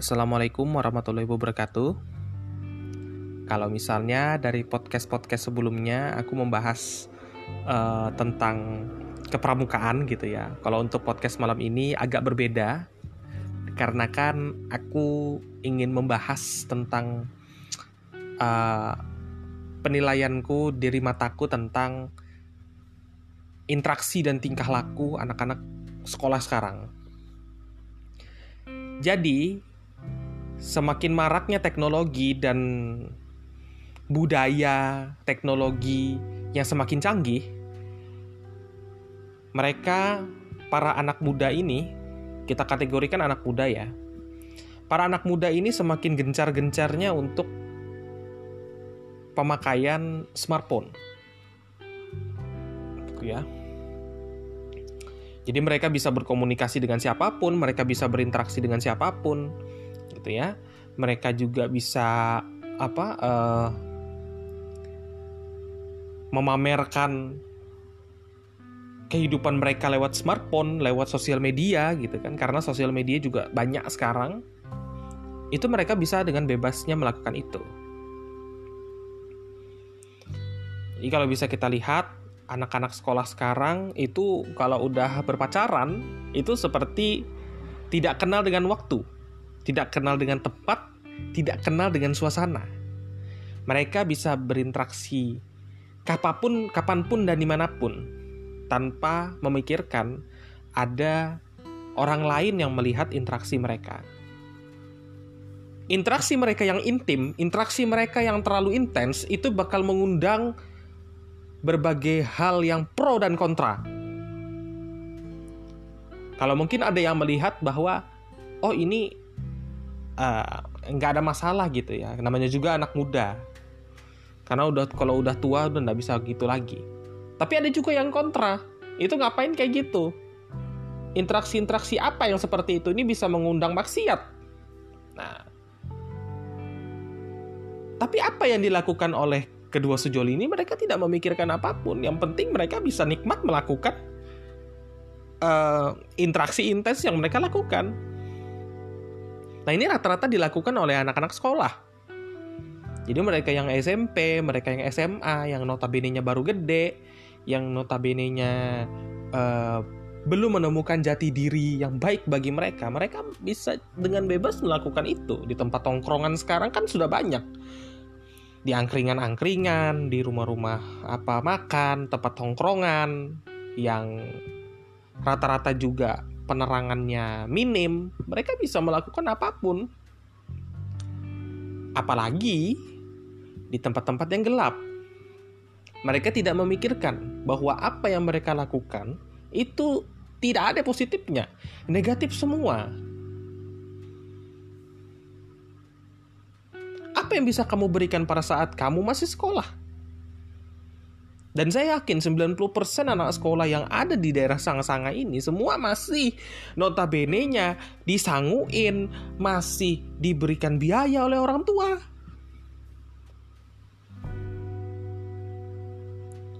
Assalamualaikum warahmatullahi wabarakatuh. Kalau misalnya dari podcast-podcast sebelumnya aku membahas uh, tentang kepramukaan gitu ya. Kalau untuk podcast malam ini agak berbeda karena kan aku ingin membahas tentang uh, penilaianku diri mataku tentang interaksi dan tingkah laku anak-anak sekolah sekarang. Jadi, semakin maraknya teknologi dan budaya teknologi yang semakin canggih, mereka para anak muda ini kita kategorikan anak muda ya. Para anak muda ini semakin gencar-gencarnya untuk pemakaian smartphone. Ya. Jadi mereka bisa berkomunikasi dengan siapa pun, mereka bisa berinteraksi dengan siapa pun, gitu ya. Mereka juga bisa apa uh, memamerkan kehidupan mereka lewat smartphone, lewat sosial media gitu kan. Karena sosial media juga banyak sekarang. Itu mereka bisa dengan bebasnya melakukan itu. Jadi kalau bisa kita lihat anak-anak sekolah sekarang itu kalau udah berpacaran itu seperti tidak kenal dengan waktu, tidak kenal dengan tempat, tidak kenal dengan suasana. Mereka bisa berinteraksi kapan pun, kapan pun dan di mana pun tanpa memikirkan ada orang lain yang melihat interaksi mereka. Interaksi mereka yang intim, interaksi mereka yang terlalu intens itu bakal mengundang berbagai hal yang pro dan kontra. Kalau mungkin ada yang melihat bahwa oh ini uh, nggak ada masalah gitu ya, namanya juga anak muda. Karena udah kalau udah tua udah nggak bisa gitu lagi. Tapi ada juga yang kontra. Itu ngapain kayak gitu? Interaksi-interaksi apa yang seperti itu ini bisa mengundang maksiat. Nah, tapi apa yang dilakukan oleh kedua sejoli ini mereka tidak memikirkan apa pun. Yang penting mereka bisa nikmat melakukan uh, interaksi intens yang mereka lakukan. Nah ini rata-rata dilakukan oleh anak-anak sekolah. Jadi mereka yang SMP, mereka yang SMA, yang notabene-nya baru gede, yang notabene-nya uh, belum menemukan jati diri yang baik bagi mereka, mereka bisa dengan bebas melakukan itu. Di tempat tongkrongan sekarang kan sudah banyak di angkringan-angkringan, di rumah-rumah apa makan, tempat tongkrongan yang rata-rata juga penerangannya minim, mereka bisa melakukan apa pun. Apalagi di tempat-tempat yang gelap. Mereka tidak memikirkan bahwa apa yang mereka lakukan itu tidak ada positifnya, negatif semua. apa yang bisa kamu berikan pada saat kamu masih sekolah? Dan saya yakin 90% anak sekolah yang ada di daerah Sanga-Sanga ini semua masih notabene-nya disanguin, masih diberikan biaya oleh orang tua.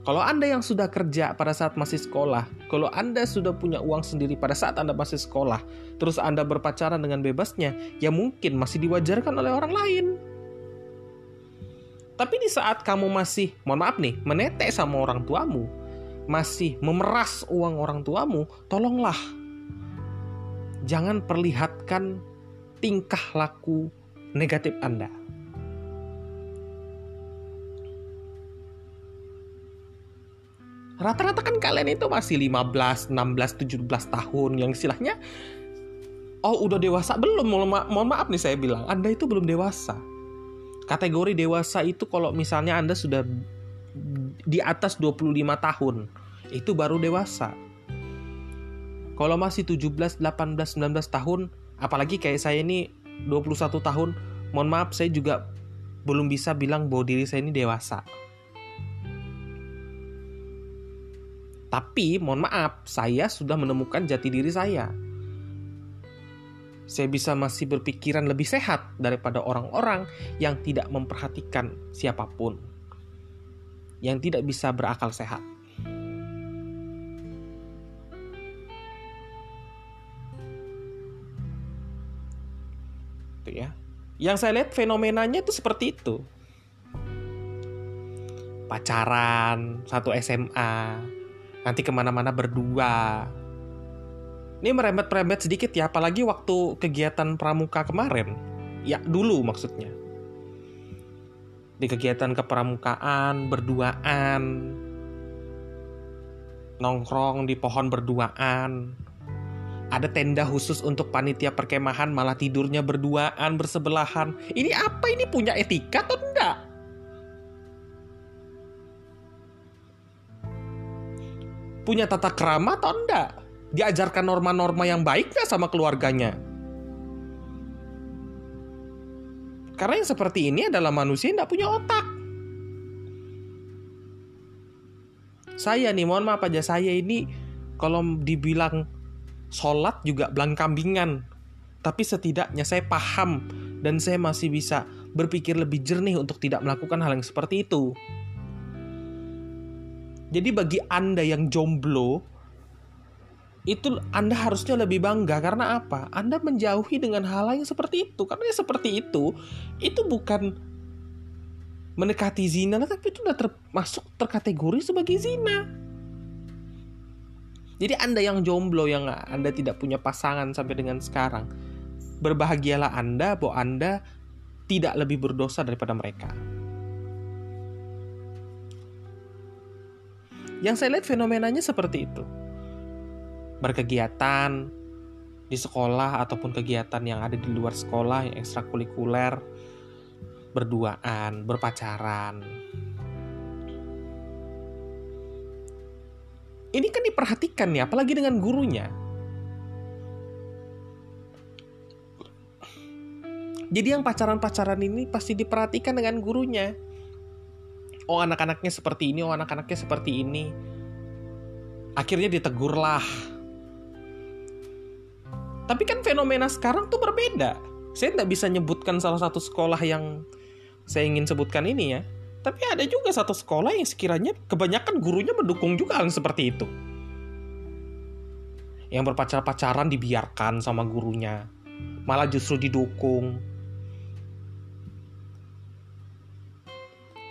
Kalau Anda yang sudah kerja pada saat masih sekolah, kalau Anda sudah punya uang sendiri pada saat Anda masih sekolah, terus Anda berpacaran dengan bebasnya, ya mungkin masih diwajarkan oleh orang lain. Tapi di saat kamu masih, mohon maaf nih, menetek sama orang tuamu, masih memeras uang orang tuamu, tolonglah jangan perlihatkan tingkah laku negatif Anda. Rata-rata kan kalian itu masih 15, 16, 17 tahun yang istilahnya Oh udah dewasa belum? Mohon maaf nih saya bilang Anda itu belum dewasa Kategori dewasa itu kalau misalnya Anda sudah di atas 25 tahun, itu baru dewasa. Kalau masih 17, 18, 19 tahun, apalagi kayak saya ini 21 tahun, mohon maaf saya juga belum bisa bilang bahwa diri saya ini dewasa. Tapi mohon maaf, saya sudah menemukan jati diri saya saya bisa masih berpikiran lebih sehat daripada orang-orang yang tidak memperhatikan siapa pun, yang tidak bisa berakal sehat. Yang saya lihat fenomenanya itu seperti itu. Pacaran, satu SMA, nanti ke mana-mana berdua. Ini merembet-merembet sedikit ya, apalagi waktu kegiatan pramuka kemarin. Ya, dulu maksudnya. Di kegiatan kepramukaan, berduaan, nongkrong di pohon berduaan, ada tenda khusus untuk panitia perkemahan malah tidurnya berduaan bersebelahan. Ini apa ini punya etika atau enggak? Punya tata kerama atau enggak? Diajarkan norma-norma yang baik sama keluarganya? Karena yang seperti ini adalah manusia yang tidak punya otak. Saya nih, mohon maaf aja, saya ini kalau dibilang sholat juga belang kambingan. Tapi setidaknya saya paham dan saya masih bisa berpikir lebih jernih untuk tidak melakukan hal yang seperti itu. Jadi bagi Anda yang jomblo, itu Anda harusnya lebih bangga karena apa? Anda menjauhi dengan hal yang seperti itu. Karena seperti itu, itu bukan mendekati zina, tapi itu sudah termasuk terkategori sebagai zina. Jadi Anda yang jomblo yang Anda tidak punya pasangan sampai dengan sekarang, berbahagialah Anda bahwa Anda tidak lebih berdosa daripada mereka. Yang saya lihat fenomenanya seperti itu. Berkegiatan di sekolah ataupun kegiatan yang ada di luar sekolah yang ekstrakurikuler, berduaan, berpacaran, ini kan diperhatikan nih, apalagi dengan gurunya. Jadi yang pacaran-pacaran ini pasti diperhatikan dengan gurunya. Oh anak-anaknya seperti ini, oh anak-anaknya seperti ini. Akhirnya ditegurlah. Tapi kan fenomena sekarang tuh berbeda. Saya tidak bisa nyebutkan salah satu sekolah yang saya ingin sebutkan ini ya. Tapi ada juga satu sekolah yang sekiranya kebanyakan gurunya mendukung juga hal seperti itu. Yang berpacar-pacaran dibiarkan sama gurunya. Malah justru didukung.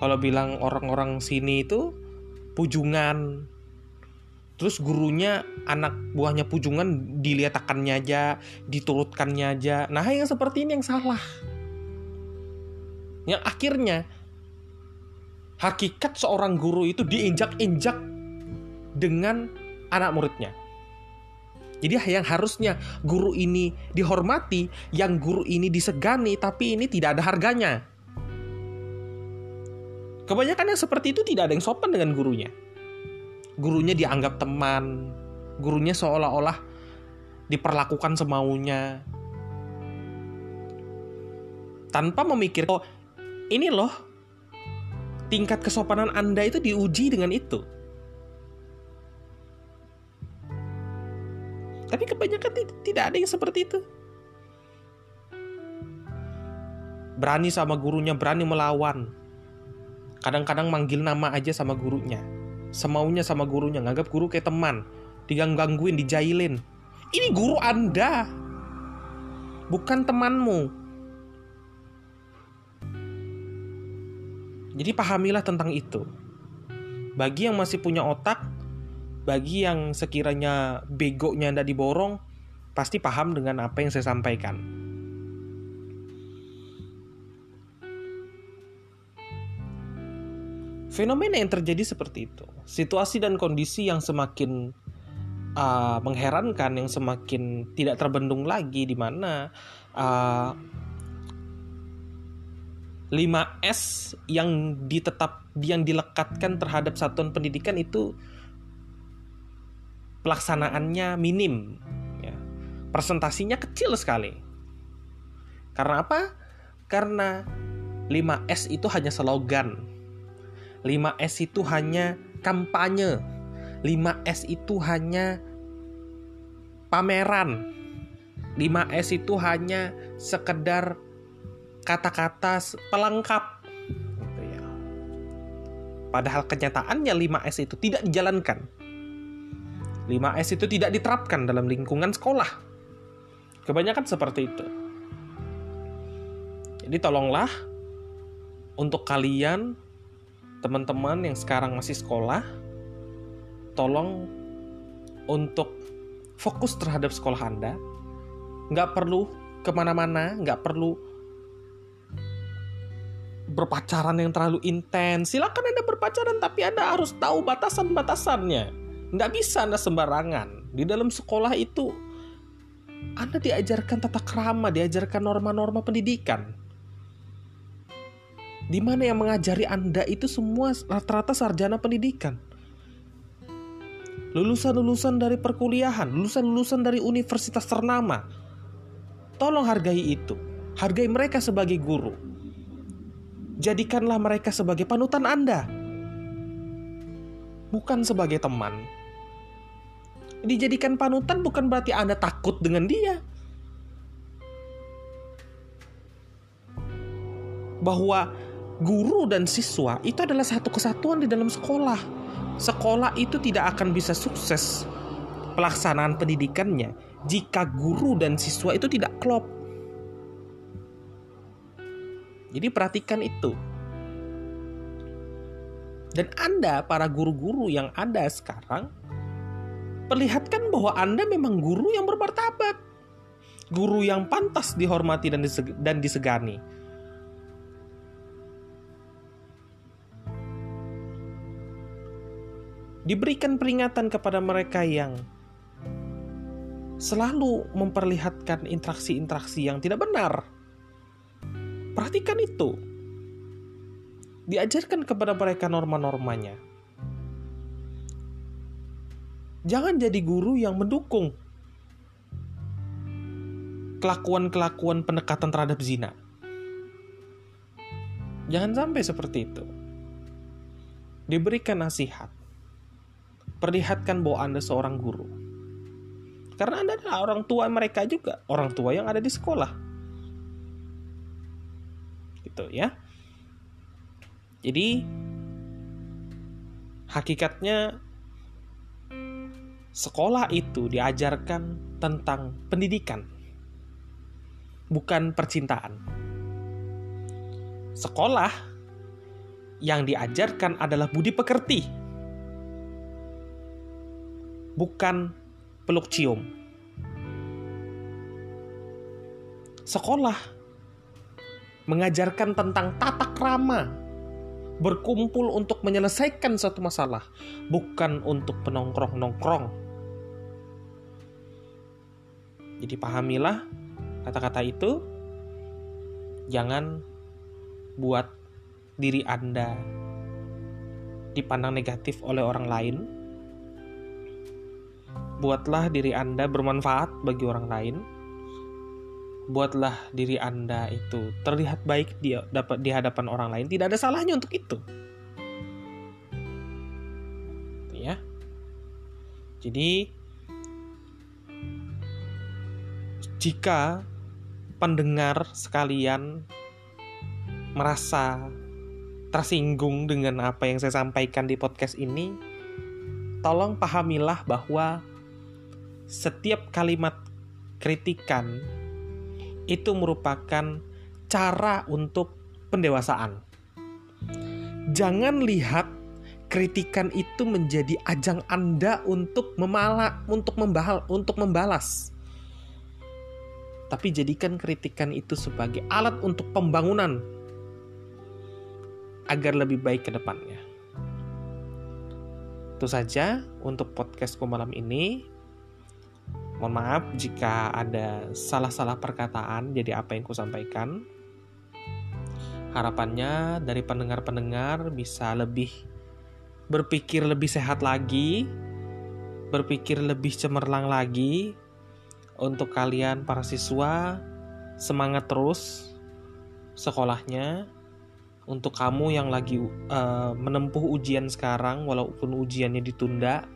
Kalau bilang orang-orang sini itu pujungan. Terus gurunya anak buahnya pujungan diliatakannya aja, diturutkannya aja. Nah yang seperti ini yang salah. Yang akhirnya hakikat seorang guru itu diinjak-injak dengan anak muridnya. Jadi yang harusnya guru ini dihormati, yang guru ini disegani, tapi ini tidak ada harganya. Kebanyakan yang seperti itu tidak ada yang sopan dengan gurunya. Gurunya dianggap teman, gurunya seolah-olah diperlakukan semaunya. Tanpa memikir, oh ini loh tingkat kesopanan Anda itu diuji dengan itu. Tapi kebanyakan tidak ada yang seperti itu. Berani sama gurunya, berani melawan. Kadang-kadang manggil nama aja sama gurunya. Semaunya sama gurunya, nganggap guru kayak teman. Digangguin, dijailin. Ini guru Anda. Bukan temanmu. Jadi pahamilah tentang itu. Bagi yang masih punya otak, bagi yang sekiranya begonya tidak diborong, pasti paham dengan apa yang saya sampaikan. Fenomena yang terjadi seperti itu, situasi dan kondisi yang semakin uh, mengherankan, yang semakin tidak terbendung lagi, di mana uh, 5S yang ditetap yang dilekatkan terhadap satuan pendidikan itu pelaksanaannya minim ya. Presentasinya kecil sekali. Karena apa? Karena 5S itu hanya slogan. 5S itu hanya kampanye. 5S itu hanya pameran. 5S itu hanya sekedar kata-kata pelengkap gitu ya. Padahal kenyataannya 5S itu tidak dijalankan. 5S itu tidak diterapkan dalam lingkungan sekolah. Kebanyakan seperti itu. Jadi tolonglah untuk kalian teman-teman yang sekarang masih sekolah, tolong untuk fokus terhadap sekolah Anda. Nggak perlu ke mana-mana, nggak perlu berpacaran yang terlalu intens. Silakan Anda berpacaran, tapi Anda harus tahu batasan-batasannya. Nggak bisa Anda sembarangan. Di dalam sekolah itu, Anda diajarkan tata krama, diajarkan norma-norma pendidikan. Di mana yang mengajari Anda itu semua rata-rata sarjana pendidikan. Lulusan-lulusan dari perkuliahan, lulusan-lulusan dari universitas ternama. Tolong hargai itu. Hargai mereka sebagai guru jadikanlah mereka sebagai panutan Anda, bukan sebagai teman. Dijadikan panutan bukan berarti Anda takut dengan dia. Bahwa guru dan siswa itu adalah satu kesatuan di dalam sekolah. Sekolah itu tidak akan bisa sukses pelaksanaan pendidikannya jika guru dan siswa itu tidak klop jadi perhatikan itu. Dan Anda, para guru-guru yang ada sekarang, perlihatkan bahwa Anda memang guru yang bermartabat. Guru yang pantas dihormati dan disegani. Diberikan peringatan kepada mereka yang selalu memperlihatkan interaksi-interaksi yang tidak benar Perhatikan itu. Diajarkan kepada mereka norma-normanya. Jangan jadi guru yang mendukung kelakuan-kelakuan pendekatan terhadap zina. Jangan sampai seperti itu. Diberikan nasihat. Perlihatkan bahwa Anda seorang guru. Karena Anda adalah orang tua mereka juga, orang tua yang ada di sekolah gitu ya. Jadi hakikatnya sekolah itu diajarkan tentang pendidikan, bukan percintaan. Sekolah yang diajarkan adalah budi pekerti, bukan peluk cium. Sekolah mengajarkan tentang tata krama, berkumpul untuk menyelesaikan suatu masalah, bukan untuk penongkrong-nongkrong. Jadi pahamilah kata-kata itu, jangan buat diri Anda dipandang negatif oleh orang lain. Buatlah diri Anda bermanfaat bagi orang lain buatlah diri Anda itu terlihat baik di dapat di hadapan orang lain. Tidak ada salahnya untuk itu. Ya. Jadi jika pendengar sekalian merasa tersinggung dengan apa yang saya sampaikan di podcast ini, tolong pahamilah bahwa setiap kalimat kritikan itu merupakan cara untuk pendewasaan. Jangan lihat kritikan itu menjadi ajang Anda untuk memala, untuk membahal, untuk membalas. Tapi jadikan kritikan itu sebagai alat untuk pembangunan agar lebih baik ke depannya. Itu saja untuk podcastku malam ini. Mohon maaf jika ada salah-salah perkataan jadi apa yang kusampaikan. Harapannya dari pendengar-pendengar bisa lebih berpikir lebih sehat lagi, berpikir lebih cemerlang lagi. Untuk kalian para siswa, semangat terus sekolahnya. Untuk kamu yang lagi uh, menempuh ujian sekarang, walaupun ujiannya ditunda,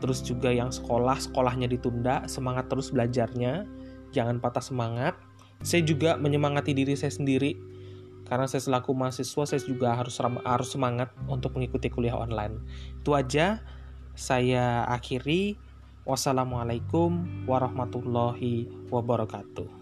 terus juga yang sekolah sekolahnya ditunda semangat terus belajarnya. Jangan patah semangat. Saya juga menyemangati diri saya sendiri. Karena saya selaku mahasiswa saya juga harus harus semangat untuk mengikuti kuliah online. Itu aja. Saya akhiri. Wassalamualaikum warahmatullahi wabarakatuh